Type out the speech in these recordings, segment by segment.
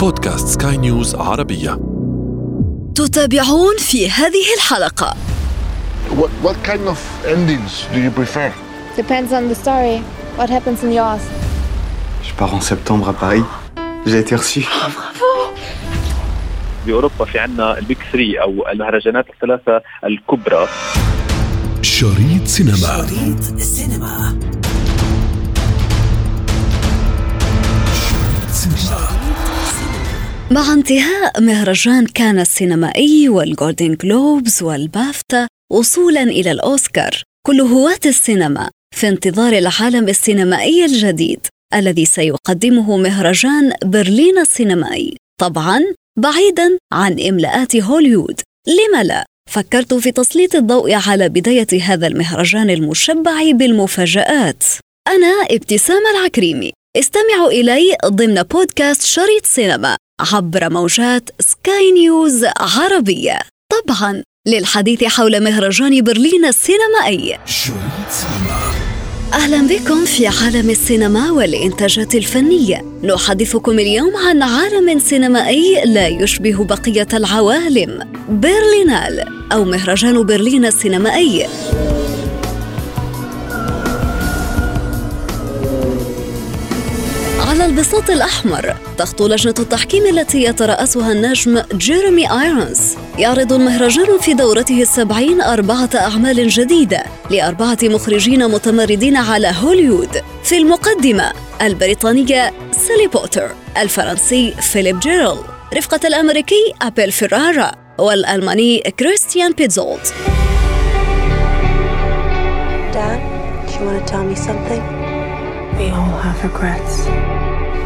بودكاست سكاي نيوز عربية تتابعون في هذه الحلقة What, what kind of endings do you prefer? Depends on the story. What happens in yours? Je pars en septembre à Paris. J'ai été reçu. باوروبا في عندنا البيك 3 أو المهرجانات الثلاثة الكبرى شريط سينما شريط سينما مع انتهاء مهرجان كان السينمائي والجولدن جلوبز والبافتا وصولا إلى الأوسكار. كل هواة السينما في انتظار العالم السينمائي الجديد الذي سيقدمه مهرجان برلين السينمائي. طبعا بعيدا عن إملاءات هوليوود. لم لا؟ فكرت في تسليط الضوء على بداية هذا المهرجان المشبع بالمفاجآت. أنا ابتسام العكريمي. استمعوا إلي ضمن بودكاست شريط سينما عبر موجات سكاي نيوز عربية. طبعا للحديث حول مهرجان برلين السينمائي. شريط سينما. أهلا بكم في عالم السينما والإنتاجات الفنية. نحدثكم اليوم عن عالم سينمائي لا يشبه بقية العوالم برلينال أو مهرجان برلين السينمائي. على البساط الأحمر تخطو لجنة التحكيم التي يترأسها النجم جيريمي آيرونز يعرض المهرجان في دورته السبعين أربعة أعمال جديدة لأربعة مخرجين متمردين على هوليوود في المقدمة البريطانية سيلي بوتر الفرنسي فيليب جيرل رفقة الأمريكي أبيل فيرارا والألماني كريستيان بيتزولت Dad, do you want to tell me something? We all have regrets.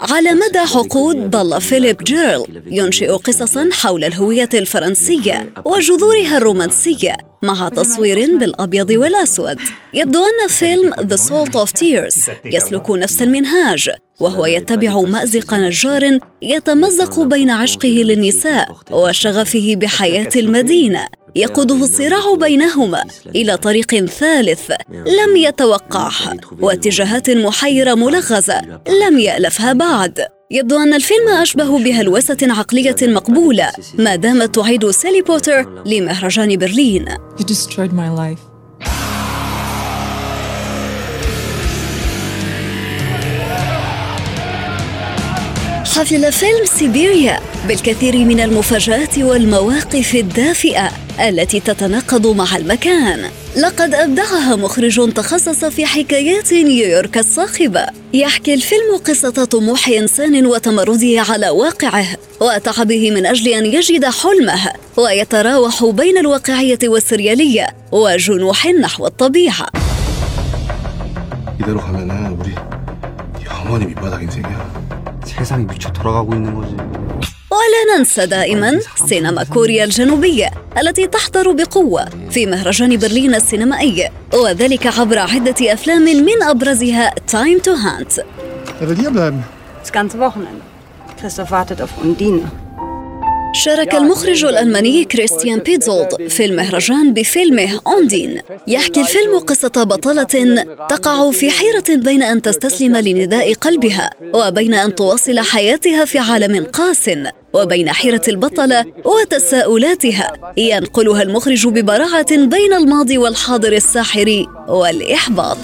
على مدى عقود ظل فيليب جيرل ينشئ قصصا حول الهوية الفرنسية وجذورها الرومانسية مع تصوير بالأبيض والأسود. يبدو أن فيلم The Salt of Tears يسلك نفس المنهاج. وهو يتبع مأزق نجار يتمزق بين عشقه للنساء وشغفه بحياة المدينة يقوده الصراع بينهما إلى طريق ثالث لم يتوقعه واتجاهات محيرة ملغزة لم يألفها بعد يبدو أن الفيلم أشبه بهلوسة عقلية مقبولة ما دامت تعيد سيلي بوتر لمهرجان برلين You destroyed my life. حفل فيلم سيبيريا بالكثير من المفاجآت والمواقف الدافئة التي تتناقض مع المكان لقد أبدعها مخرج تخصص في حكايات نيويورك الصاخبة يحكي الفيلم قصة طموح إنسان وتمرده على واقعه وتعبه من أجل أن يجد حلمه ويتراوح بين الواقعية والسريالية وجنوح نحو الطبيعة 이대로 가면은 우리 영원히 밑바닥 인생이야. 세상이 미쳐 돌아가고 있는 거지. ولا ننسى دائما سينما كوريا الجنوبية التي تحضر بقوة في مهرجان برلين السينمائي وذلك عبر عدة أفلام من أبرزها Time to Hunt Er will hier bleiben. Das ganze Wochenende. Christoph wartet auf Undine. شارك المخرج الألماني كريستيان بيتزولد في المهرجان بفيلمه أوندين. يحكي الفيلم قصة بطلة تقع في حيرة بين أن تستسلم لنداء قلبها وبين أن تواصل حياتها في عالم قاس وبين حيرة البطلة وتساؤلاتها. ينقلها المخرج ببراعة بين الماضي والحاضر الساحر والإحباط.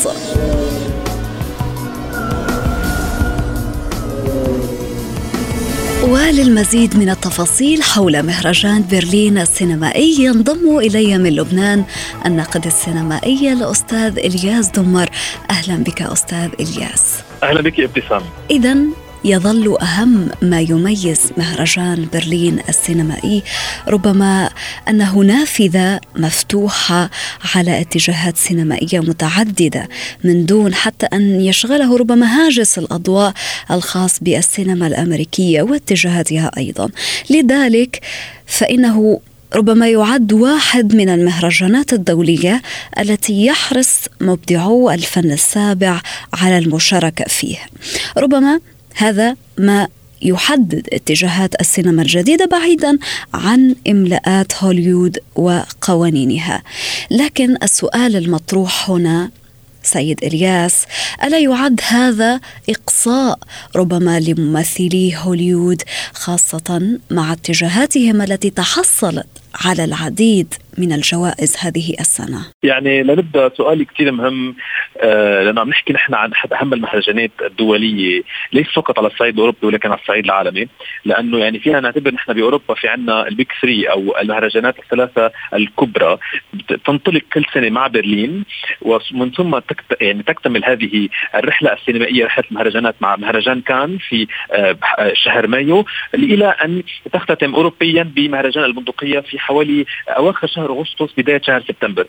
وللمزيد من التفاصيل حول مهرجان برلين السينمائي ينضم إلي من لبنان الناقد السينمائي الأستاذ إلياس دمر. أهلا بك أستاذ إلياس. أهلا بك ابتسام. اذا يظل أهم ما يميز مهرجان برلين السينمائي ربما انه نافذه مفتوحه على اتجاهات سينمائية متعددة من دون حتى أن يشغله ربما هاجس الأضواء الخاص بالسينما الأمريكية واتجاهاتها أيضا. لذلك فإنه ربما يعد واحد من المهرجانات الدولية التي يحرص مبدعو الفن السابع على المشاركة فيه. ربما هذا ما يحدد اتجاهات السينما الجديدة بعيدا عن إملاءات هوليود وقوانينها. لكن السؤال المطروح هنا سيد إلياس ألا يعد هذا إقصاء ربما لممثلي هوليود خاصة مع اتجاهاتهم التي تحصلت على العديد من الجوائز هذه السنة؟ يعني لنبدأ سؤال كثير مهم آه لأنه عم نحكي نحن عن أحد أهم المهرجانات الدولية ليس فقط على الصعيد الأوروبي ولكن على الصعيد العالمي لأنه يعني فينا نعتبر نحن بأوروبا في عنا البيك ثري أو المهرجانات الثلاثة الكبرى. تنطلق كل سنة مع برلين ومن ثم تكت... يعني تكتمل هذه الرحلة السينمائية رحلة المهرجانات مع مهرجان كان في آه شهر مايو إلى أن تختتم أوروبيا بمهرجان البندقية في حوالي أواخر شهر شهر أغسطس بداية شهر سبتمبر.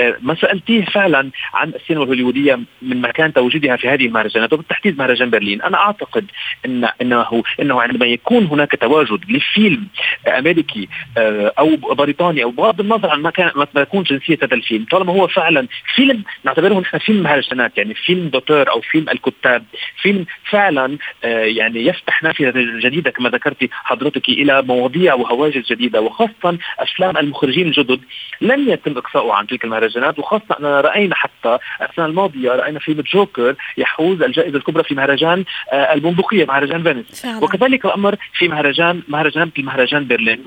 آه، ما سألتيه فعلا عن السينما الهوليوديه من مكان تواجدها في هذه المهرجانات وبالتحديد مهرجان برلين. أنا أعتقد ان انه إنه عندما يكون هناك تواجد لفيلم أمريكي آه، أو بريطاني أو بغض النظر عن ما كان ما تكون جنسية هذا الفيلم طالما هو فعلا فيلم نعتبره نحن فيلم مهرجانات يعني فيلم دوتور أو فيلم الكتاب فيلم فعلا آه، يعني يفتح نافذة جديدة كما ذكرتي حضرتك إلى مواضيع وهواجس جديدة وخاصة أفلام المخرجين الجدد. الجدد لم يتم إقصاؤه عن تلك المهرجانات وخاصة أننا رأينا حتى السنة الماضية رأينا فيلم جوكر يحوز الجائزة الكبرى في مهرجان آه، البندقية مهرجان فينيس. وكذلك الأمر في مهرجان مهرجان مثل مهرجان برلين.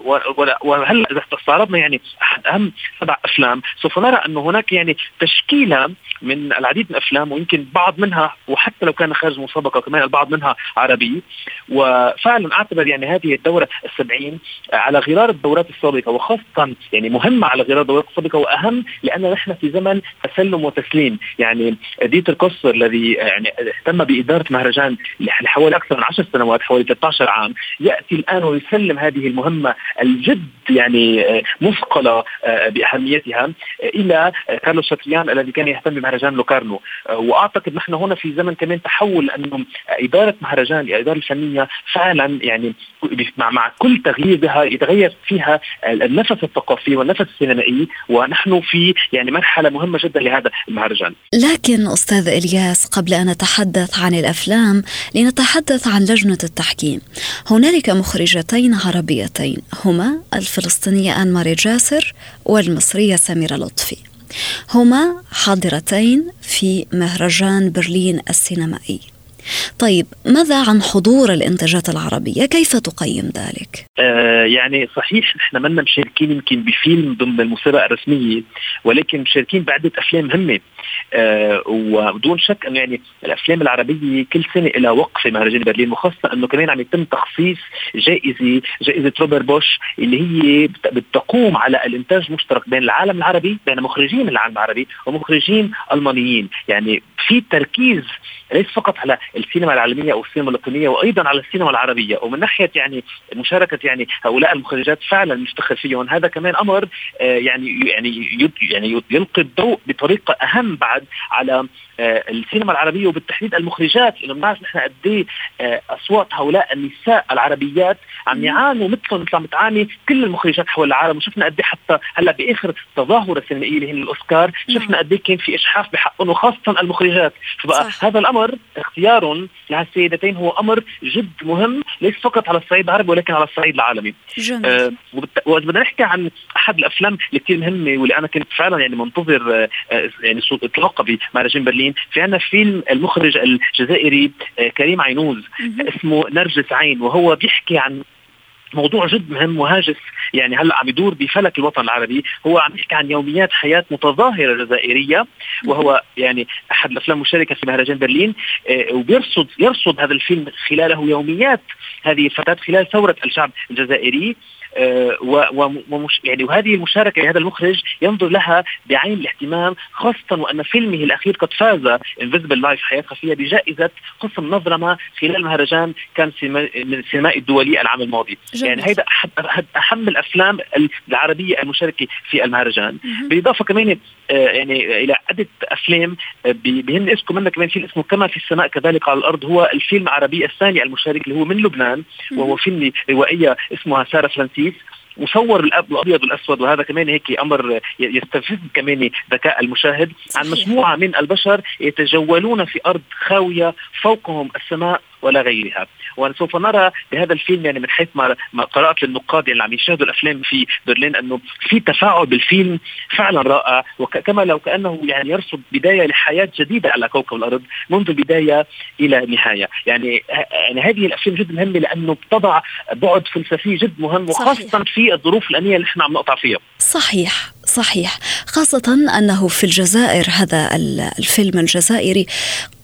وهلا إذا استعرضنا يعني أحد أهم سبع أفلام سوف نرى أنه هناك يعني تشكيلة من العديد من الأفلام ويمكن بعض منها وحتى لو كان خارج مسابقة كمان البعض منها عربي. وفعلا أعتبر يعني هذه الدورة السبعين على غرار الدورات السابقة وخاصة يعني مهمه على غرار الدورات السابقه واهم لأن نحن في زمن تسلم وتسليم. يعني ديتر كوستر الذي يعني اهتم بإدارة مهرجان لحوالي أكثر من 10 سنوات حوالي 13 عام يأتي الآن ويسلم هذه المهمة الجد يعني مثقلة بأهميتها إلى كارلوس شاتريان الذي كان يهتم بمهرجان لوكارنو. وأعتقد نحن هنا في زمن كمان تحول لأنه إدارة مهرجان الاداره الفنيه فعلا يعني مع مع كل تغيير بها يتغير فيها النفس الثقافي والنفس السينمائي ونحن في يعني مرحلة مهمة جدا لهذا المهرجان. لكن أستاذ إلياس قبل أن نتحدث عن الأفلام لنتحدث عن لجنة التحكيم. هنالك مخرجتين عربيتين هما الفلسطينية ان ماري جاسر والمصرية سميرة لطفي. هما حاضرتين في مهرجان برلين السينمائي طيب ماذا عن حضور الإنتاجات العربية؟ كيف تقيم ذلك؟ آه يعني صحيح نحن منا مشاركين يمكن بفيلم ضمن المسابقة الرسمية ولكن مشاركين بعدة أفلام مهمة آه وبدون شك أنه يعني الأفلام العربية كل سنة لها وقفه مهرجان برلين وخاصة أنه كمان عم يتم تخصيص جائزة جائزة روبر بوش اللي هي بتقوم على الإنتاج المشترك بين العالم العربي بين مخرجين العالم العربي ومخرجين ألمانيين يعني في تركيز ليس فقط على السينما العالمية أو السينما اللاتينيه وأيضا على السينما العربية. ومن ناحية يعني مشاركة يعني هؤلاء المخرجات فعلا نفتخر فيهم هذا كمان أمر آه، يعني يعني يعني يلقي الضوء بطريقة أهم بعد على آه، السينما العربية. وبالتحديد المخرجات لأنه بنعرف نحن قد إيه آه، أصوات هؤلاء النساء العربيات عم يعانوا مثلهم مثل عم تعاني كل المخرجات حول العالم. وشفنا قد إيه حتى هلأ بآخر تظاهرة سينمائية اللي هي الأوسكار شفنا قد إيه كان في اجحاف بحقهم وخاصة المخرجات. فبقى صح. هذا الأمر اختيار لهالسيدتين هو أمر جد مهم ليس فقط على الصعيد العربي ولكن على الصعيد العالمي جميل. آه وإذا بدنا نحكي عن أحد الأفلام اللي كثير مهمة واللي أنا كنت فعلا يعني منتظر آه, آه، يعني اطلاقها بمهرجان برلين في عندنا فيلم المخرج الجزائري آه، كريم عينوز اسمه نرجس عين وهو بيحكي عن موضوع جد مهم وهاجس. يعني هلا عم يدور بفلك الوطن العربي. هو عم يحكي عن يوميات حياة متظاهرة جزائرية وهو يعني أحد الأفلام المشاركة في مهرجان برلين. آه، وبيرصد يرصد هذا الفيلم خلاله يوميات هذه الفتاة خلال ثورة الشعب الجزائري. ومش يعني وهذه المشاركة لهذا المخرج ينظر لها بعين الاهتمام خاصة وأن فيلمه الأخير قد فاز Invisible Life حياة خفية بجائزة قسم نظرة ما خلال مهرجان كان من السينمائي الدولي العام الماضي. جميل. يعني هذا احد اهم الأفلام العربية المشاركة في المهرجان. بالإضافة كمان آه، يعني إلى عدة أفلام آه، بهن اسمه منها كمان فيلم اسمه كما في السماء كذلك على الأرض هو الفيلم العربي الثاني المشارك اللي هو من لبنان وهو فيلم روائيه اسمها سارة فرانسيس مصور الأبيض والأسود وهذا كمان هيك أمر يستفز كمان ذكاء المشاهد. عن مجموعة من البشر يتجولون في أرض خاوية فوقهم السماء ولا غيرها. وسوف نرى بهذا الفيلم يعني من حيث ما, ما قرأت للنقاد اللي عم يشاهدوا الأفلام في برلين أنه في تفاعل بالفيلم فعلا رائع. وكما لو كأنه يعني يرصد بداية لحياة جديدة على كوكب الأرض منذ البداية إلى النهاية. يعني يعني هذه الأفلام جدا مهمة لأنه بتضع بعد فلسفي جد مهم وخاصة صحيح. في الظروف الامنيه اللي إحنا عم نقطع فيها. صحيح صحيح. خاصة أنه في الجزائر هذا الفيلم الجزائري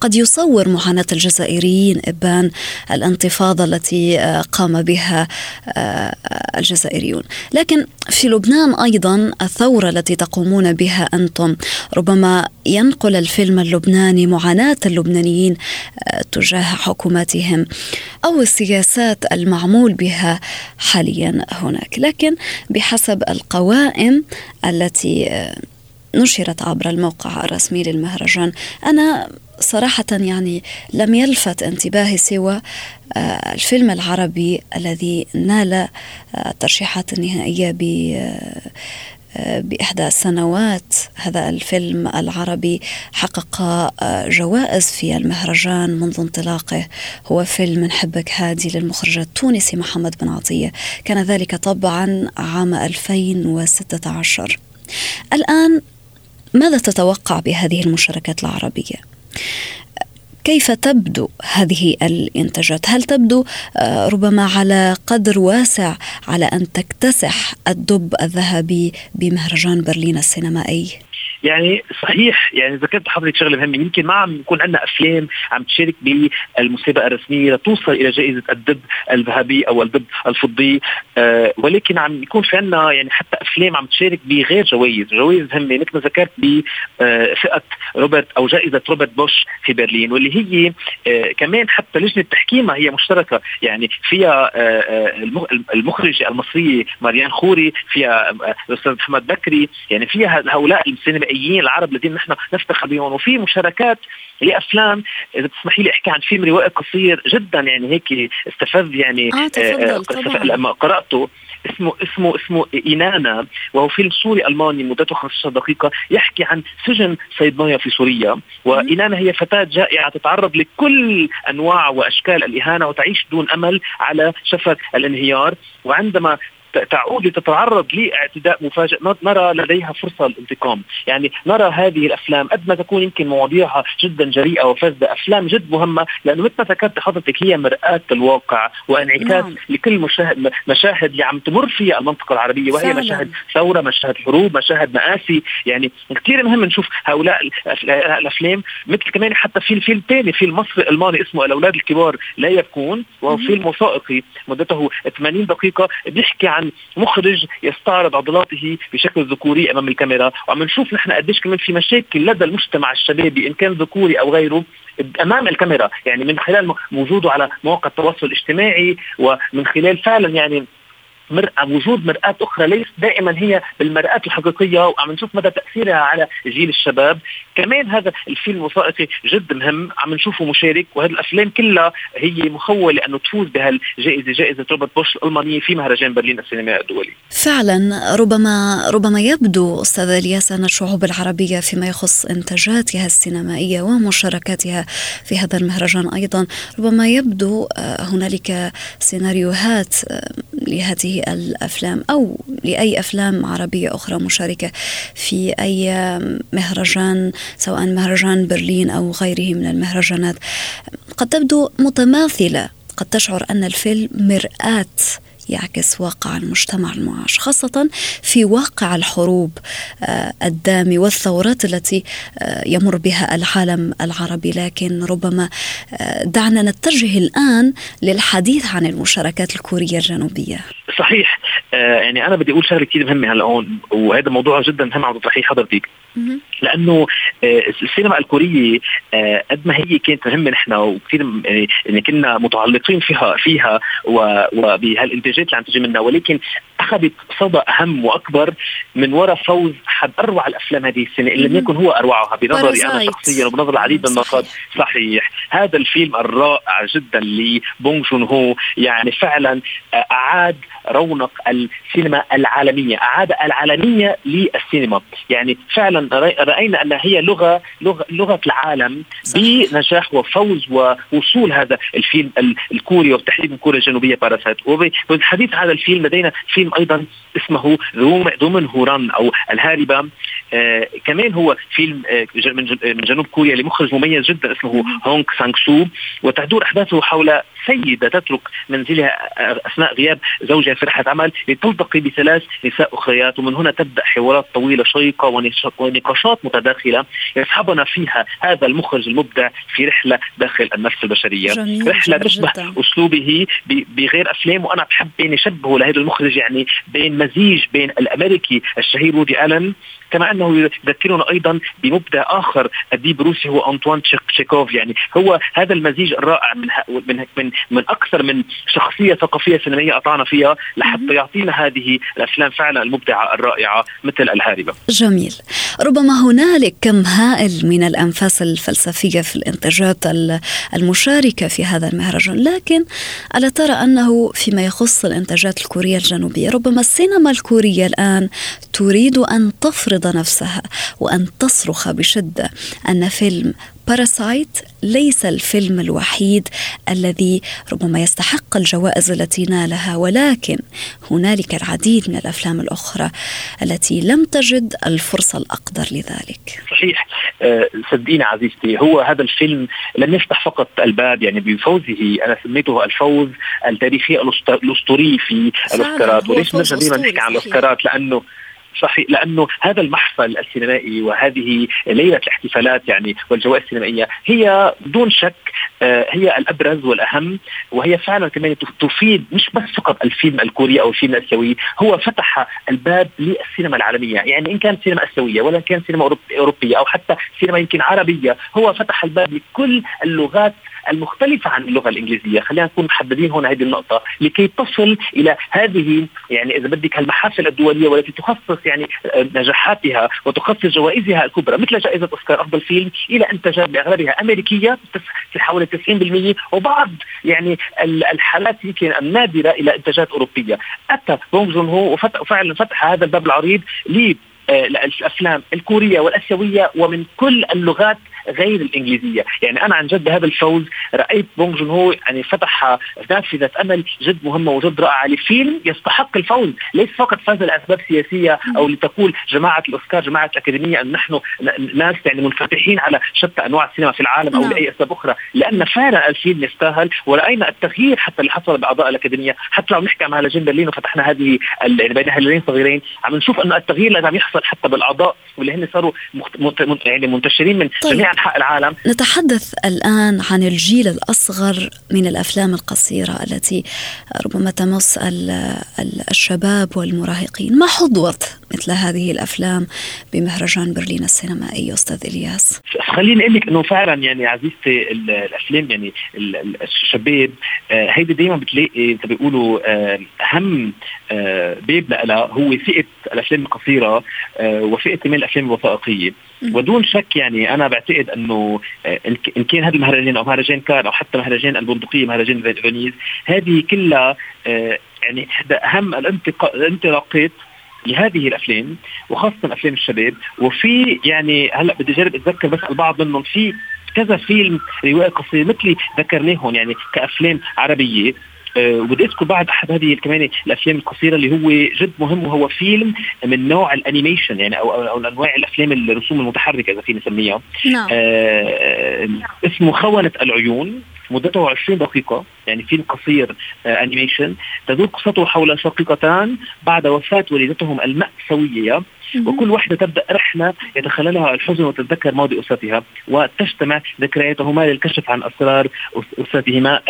قد يصور معاناة الجزائريين إبان الانتفاضة التي آه، قام بها آه، الجزائريون. لكن في لبنان أيضا الثورة التي تقومون بها أنتم. ربما ينقل الفيلم اللبناني معاناة اللبنانيين آه، تجاه حكوماتهم أو السياسات المعمول بها حاليا هناك. لكن بحسب القوائم التي نشرت عبر الموقع الرسمي للمهرجان أنا صراحة يعني لم يلفت انتباهي سوى آه، الفيلم العربي الذي نال الترشيحات آه، النهائية ب آه، بإحدى السنوات هذا الفيلم العربي حقق جوائز في المهرجان منذ انطلاقه. هو فيلم نحبك هادي للمخرج التونسي محمد بن عطية. كان ذلك طبعا عام 2016 الآن ماذا تتوقع بهذه المشاركات العربية؟ كيف تبدو هذه الإنتاجات؟ هل تبدو آه، ربما على قدر واسع على أن تكتسح الدب الذهبي بمهرجان برلين السينمائي؟ يعني صحيح يعني ذكرت حضرتك شغلة مهمة يمكن ما عم يكون عندنا أفلام عم تشارك بالمسابقه الرسمية لتوصل إلى جائزة الدب الذهبي أو الدب الفضي. آه ولكن عم يكون في عندنا يعني حتى أفلام عم تشارك بغير جوائز، جوائز هامه مثل ما ذكرت بفئه آه روبرت أو جائزة روبرت بوش في برلين واللي هي آه كمان حتى لجنة تحكيمها هي مشتركة. يعني فيها آه, آه، المخرجه المصرية مريان خوري فيها آه، الأستاذ محمد بكري يعني فيها هؤلاء السينما السينمائيين العرب الذين نحن نفتخر بهم. وفي مشاركات لأفلام إذا تسمحي لي أحكي عن فيلم روائي قصير جدا يعني هيك استفز يعني آه تفضل آه لما قرأته اسمه اسمه اسمه إنانا وهو فيلم سوري ألماني مدته 15 دقيقة يحكي عن سجن صيدنايا في سوريا. وإنانا هي فتاة جائعة تتعرض لكل أنواع وأشكال الإهانة وتعيش دون أمل على شفة الانهيار. وعندما تعود لتتعرض لاعتداء مفاجئ. نرى لديها فرصة للانتقام، يعني نرى هذه الأفلام قد ما تكون يمكن مواضيعها جدا جريئة وفذة، أفلام جد مهمة لأنه مثل ما ذكرت حضرتك هي مرآة الواقع وانعكاس نعم. لكل مشاهد مشاهد اللي عم تمر فيها المنطقة العربية وهي فعلا. مشاهد ثورة، مشاهد حروب، مشاهد مآسي، يعني كثير مهم نشوف هؤلاء الأفلام مثل كمان حتى في فيلم ثاني فيلم مصري ألماني اسمه الأولاد الكبار لا يبكون وهو فيلم وثائقي. مدته 80 دقيقة بيحكي عن عن مخرج يستعرض عضلاته بشكل ذكوري أمام الكاميرا. وعم نشوف نحن قديش كمان في مشاكل لدى المجتمع الشبابي إن كان ذكوري أو غيره أمام الكاميرا. يعني من خلال وجوده على مواقع التواصل الاجتماعي ومن خلال فعلا يعني مرأة وجود مرآة أخرى ليست دائما هي بالمرآة الحقيقية وعم نشوف مدى تأثيرها على جيل الشباب. كمان هذا الفيلم الوثائقي جد مهم عم نشوفه مشارك وهذه الأفلام كلها هي مخولة أنه تفوز بهالجائزة جائزة روبرت بوش الألمانية في مهرجان برلين السينمائي الدولي. فعلا ربما ربما يبدو أستاذ إلياس أن الشعوب العربية فيما يخص إنتاجاتها السينمائية ومشاركاتها في هذا المهرجان أيضا ربما يبدو آه، هنالك سيناريوهات آه، لهذه الافلام أو لأي أفلام عربية أخرى مشاركة في أي مهرجان سواء مهرجان برلين أو غيره من المهرجانات. قد تبدو متماثلة قد تشعر أن الفيلم مرآة يعكس واقع المجتمع المعاش خاصة في واقع الحروب آه، الدامي والثورات التي آه، يمر بها العالم العربي. لكن ربما آه، دعنا نتجه الآن للحديث عن المشاركات الكورية الجنوبية. صحيح. يعني أنا بدي أقول شغلة كثير مهمة هلأ هون وهذا موضوع جدا مهم عم تطرحيه حضرتك. لأنه السينما الكورية قد ما هي كانت مهمة نحن وكثير يعني كنا متعلقين فيها فيها وبهالإنتاجات اللي عم تجي منا ولكن أخذت صدى أهم وأكبر من وراء فوز أحد أروع الأفلام هذه السنة إن لم يكن هو أروعها بنظري أنا شخصيا وبنظر العديد من النقاد. صحيح. هذا الفيلم الرائع جدا لبونج جون هو يعني فعلا أعاد رونق السينما العالمية أعاد العالمية للسينما. يعني فعلا رأينا أن هي لغة لغة لغة العالم بنجاح وفوز ووصول هذا الفيلم الكوري وبالتحديد كوريا الجنوبية Parasite وبالحديث هذا الفيلم لدينا فيلم أيضا اسمه The Woman Who Ran أو الهاربة. آه كمان هو فيلم آه من جنوب كوريا لمخرج مميز جدا اسمه هونغ سانغ سو. وتدور أحداثه حول سيدة تترك منزلها أثناء غياب زوجها في رحلة عمل لتلتقي بثلاث نساء أخريات ومن هنا تبدأ حوارات طويلة شيقة ونقاشات متداخلة يصحبنا فيها هذا المخرج المبدع في رحلة داخل النفس البشرية. جميل رحلة تشبه أسلوبه بغير أفلام وأنا بحب يعني شبهه لهذا المخرج يعني بين مزيج بين الأمريكي الشهير وودي ألن كما أنه يذكرنا أيضا بمبدع آخر أديب روسي هو أنطوان تشيكوف يعني هو هذا المزيج الرائع من من من, من أكثر من شخصية ثقافية سينمائية أطعنا فيها لحتى يعطينا هذه الأفلام فعلا المبدعة الرائعة مثل الهاربة. جميل. ربما هنالك كم هائل من الأنفاس الفلسفية في الانتاجات المشاركة في هذا المهرجان، لكن ألا ترى أنه فيما يخص الانتاجات الكورية الجنوبية ربما السينما الكورية الآن تريد أن تفرض نفسها وأن تصرخ بشدة أن فيلم باراسايت ليس الفيلم الوحيد الذي ربما يستحق الجوائز التي نالها ولكن هنالك العديد من الأفلام الأخرى التي لم تجد الفرصة الأقدر لذلك. صحيح أه صدقيني عزيزتي هو هذا الفيلم لم يفتح فقط الباب يعني بفوزه أنا سميته الفوز التاريخي الأسطوري في الأوسكارات وليش نرجع دائما نحكي عن الأوسكارات لأنه صحيح لأنه هذا المحفل السينمائي وهذه ليلة الاحتفالات يعني والجوائز السينمائية هي دون شك هي الأبرز والأهم وهي فعلا كمان تفيد مش بس فقط الفيلم الكوري أو الفيلم الاسيوي هو فتح الباب للسينما العالمية. يعني إن كانت سينما اسيويه ولا كان سينما أوروبية أو حتى سينما يمكن عربية هو فتح الباب لكل اللغات المختلفة عن اللغة الإنجليزية. خلينا نكون محددين هنا هذه النقطة لكي تصل إلى هذه يعني إذا بدك المحافل الدولية والتي تخصص يعني نجاحاتها وتخصص جوائزها الكبرى مثل جائزة أوسكار أفضل فيلم إلى أنتاجات بأغلبها أمريكية في حوالي 90% وبعض يعني الحالات يمكن النادرة إلى إنتاجات أوروبية. أتى بونج جون هو وفعلا فتح هذا الباب العريض الافلام الكورية والآسيوية ومن كل اللغات غير الإنجليزية، يعني أنا عن جد بهذا الفوز رأيت بونج جون هو يعني فتح نافذه أمل جد مهمة وجد رائعة لفيلم يستحق الفوز، ليس فقط فاز لأسباب سياسية أو لتقول جماعة الأوسكار جماعة الأكاديمية أن نحن ناس يعني منفتحين على شتى أنواع السينما في العالم أو لأي أسباب أخرى، لأن فعلا الفيلم يستاهل ورأينا التغيير حتى اللي حصل بأعضاء الأكاديمية، حتى لو نحكي عن مهرجان برلين وفتحنا هذه يعني بين هلالين صغيرين، عم نشوف انه التغيير اللي عم يحصل حتى بالأعضاء واللي هن صاروا مخت... يعني منتشرين من طيب. جميع انحاء العالم. نتحدث الآن عن الجيل الأصغر من الأفلام القصيرة التي ربما تمس الشباب والمراهقين. ما حظوة مثل هذه الأفلام بمهرجان برلين السينمائي أستاذ إلياس. خليني أقول لك إنه فعلا يعني عزيزتي الأفلام يعني الشباب هيدي دائما بتلاقي مثل بيقولوا أهم باب لها هو فئة الأفلام القصيرة وفئة كمان الأفلام الوثائقية. ودون شك يعني أنا بعتقد إنه إن كان هذا المهرجان أو مهرجان كان أو حتى مهرجان البندقية مهرجان فينيز هذه كلها يعني إحدى أهم الانطلاقات لهذه الأفلام وخاصة أفلام الشباب. وفي يعني هلأ بدي أجرب أتذكر بس البعض منهم في كذا فيلم روائي قصير مثلي ذكرناهم يعني كأفلام عربية. أه وبدي أذكر بعد أحد هذه كمان الأفلام القصيرة اللي هو جد مهم وهو فيلم من نوع الأنيميشن يعني أو أو, أو أنواع الأفلام الرسوم المتحركة إذا فينا نسميها. نعم. أه اسمه خونة العيون. مدته 20 دقيقة يعني فيلم قصير آه انيميشن تدور قصته حول شقيقتان بعد وفاة والدتهم المأساوية. وكل واحدة تبدأ رحلة يتخللها الحزن وتتذكر ماضي أسرتها. وتجتمع ذكرياتهما للكشف عن أسرار أسرتهما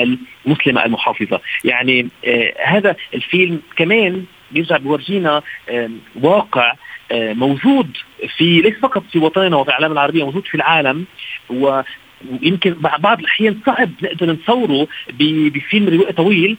المسلمة المحافظة. يعني آه هذا الفيلم كمان بيرجع بيورجينا آه واقع موجود في ليس فقط في وطننا وفي العالم العربية موجود في العالم. يمكن بعض الأحيان صعب نقدر نصوره بفيلم روائي طويل.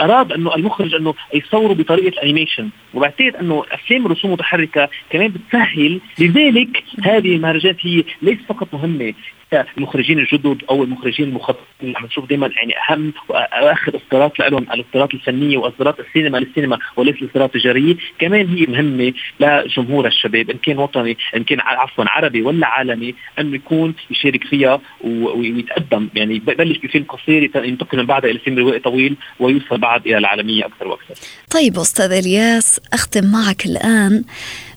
أراد أنه المخرج أنه يصوره بطريقة الانيميشن وبعتقد أنه أفلام رسوم متحركه كمان بتسهل. لذلك هذه المهرجانات هي ليس فقط مهمة. المخرجين الجدد أو المخرجين اللي عم نشوف دائما يعني أهم وآخر اصدارات لهم الاصدارات الفنية واصدارات السينما للسينما وليس الاصدارات التجارية كمان هي مهمة لجمهور الشباب إن كان وطني إن كان عفوا عربي ولا عالمي إنه يكون يشارك فيها ويتقدم يعني ببلش بفيلم قصير ينتقل من بعدها إلى فيلم روائي طويل ويوصل بعد إلى العالمية أكثر وأكثر. طيب أستاذ إلياس أختم معك الآن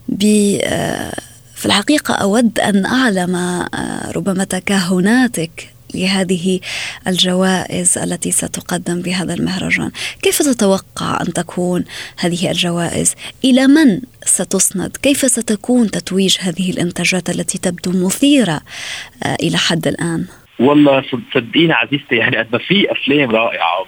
ب آه، في الحقيقة أود أن أعلم آه، ربما تكهناتك لهذه الجوائز التي ستقدم بهذا المهرجان. كيف تتوقع أن تكون هذه الجوائز؟ إلى من ستسند كيف ستكون تتويج هذه الإنتاجات التي تبدو مثيرة آه، إلى حد الآن؟ والله صدقيني عزيزتي يعني قد ما في أفلام رائعة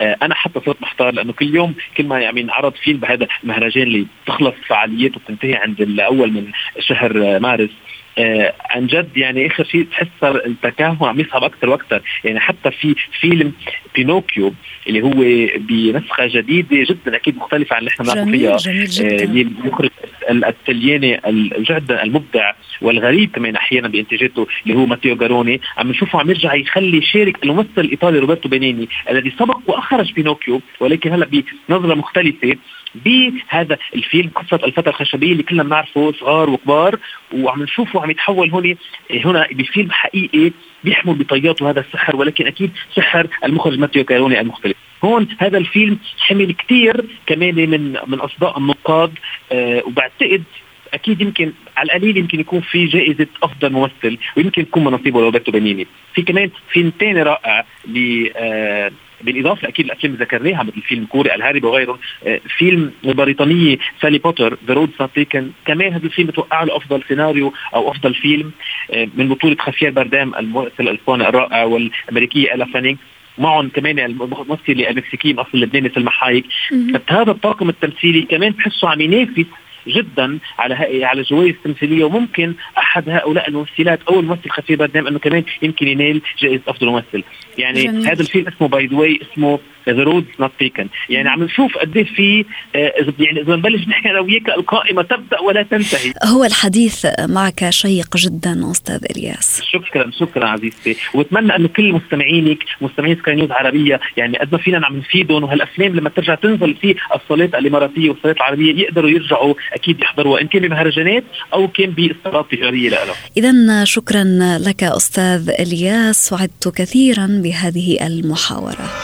آه، أنا حتى صرت محتار لأنه كل يوم كل ما يعني نعرض فيلم بهذا المهرجان اللي تخلص فعاليته وتنتهي عند الأول من شهر مارس آه عن جد يعني اخر شيء تحس التكهن عم يصعب أكثر وأكثر يعني حتى في فيلم بينوكيو اللي هو بنسخة جديدة جدا أكيد مختلفة عن اللي إحنا بنعرف فيها. جميل جدا. آه المخرج التلياني جدا المبدع والغريب كمان أحيانا بانتاجاته اللي هو ماتيو غاروني. عم نشوفه عم يرجع يخلي شارك الممثل الإيطالي روبرتو بينيني الذي سبق وأخرج بينوكيو ولكن هلأ بنظرة مختلفة. بهذا الفيلم قصة الفتى الخشبيه اللي كلنا بنعرفه صغار وكبار وعم نشوفه عم يتحول هون هنا بفيلم حقيقي بيحمل بطياته هذا السحر ولكن أكيد سحر المخرج ماتيو كاروني المختلف. هون هذا الفيلم حمل كثير كمان من من أصداء النقاد آه وبعتقد أكيد يمكن على القليل يمكن يكون في جائزة أفضل ممثل ويمكن يكون من نصيبه روبرتو بنيني في كمان فيلم ثاني رائع ل آه بالإضافة أكيد الافلام اللي ذكرناها مثل فيلم كوري الهارب وغيره آه فيلم بريطانيه سالي بوتر The Road Taken كمان هذا الفيلم بتوقع له أفضل سيناريو أو أفضل فيلم آه من بطولة خافيير بارديم الممثل الاسباني الرائع والامريكيه إيل فانينج معهم كمان الممثله المكسيكيه من اصل لبناني سلمى حايك. هذا الطاقم التمثيلي كمان بحسه عم ينافس جدا على على الجوائز التمثيليه وممكن أحد هؤلاء الممثلات أو الممثل خافيير بارديم أنه كمان يمكن ينال جائزة أفضل ممثل يعني جميل. هذا الفيلم اسمه by the اسمه The Road Not Taken يعني عم نشوف قد إيه في آه، يعني إذا نبلش نحكي أنا وياك القائمة تبدأ ولا تنتهي. هو الحديث معك شيق جدا أستاذ إلياس. شكرا شكرا عزيزتي. وأتمنى انه كل مستمعينك مستمعين سكاي نيوز عربيه يعني قد ما فينا نعم نفيدهم وهالأفلام لما ترجع تنزل في الصالات الإماراتية والصالات العربية يقدروا يرجعوا أكيد يحضروها إن كان بمهرجانات أو كان بإصدارات تجارية لهم اذا شكرا لك أستاذ إلياس سعدت كثيرا بهذه المحاورة.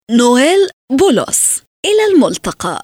نويل بولوس. إلى الملتقى.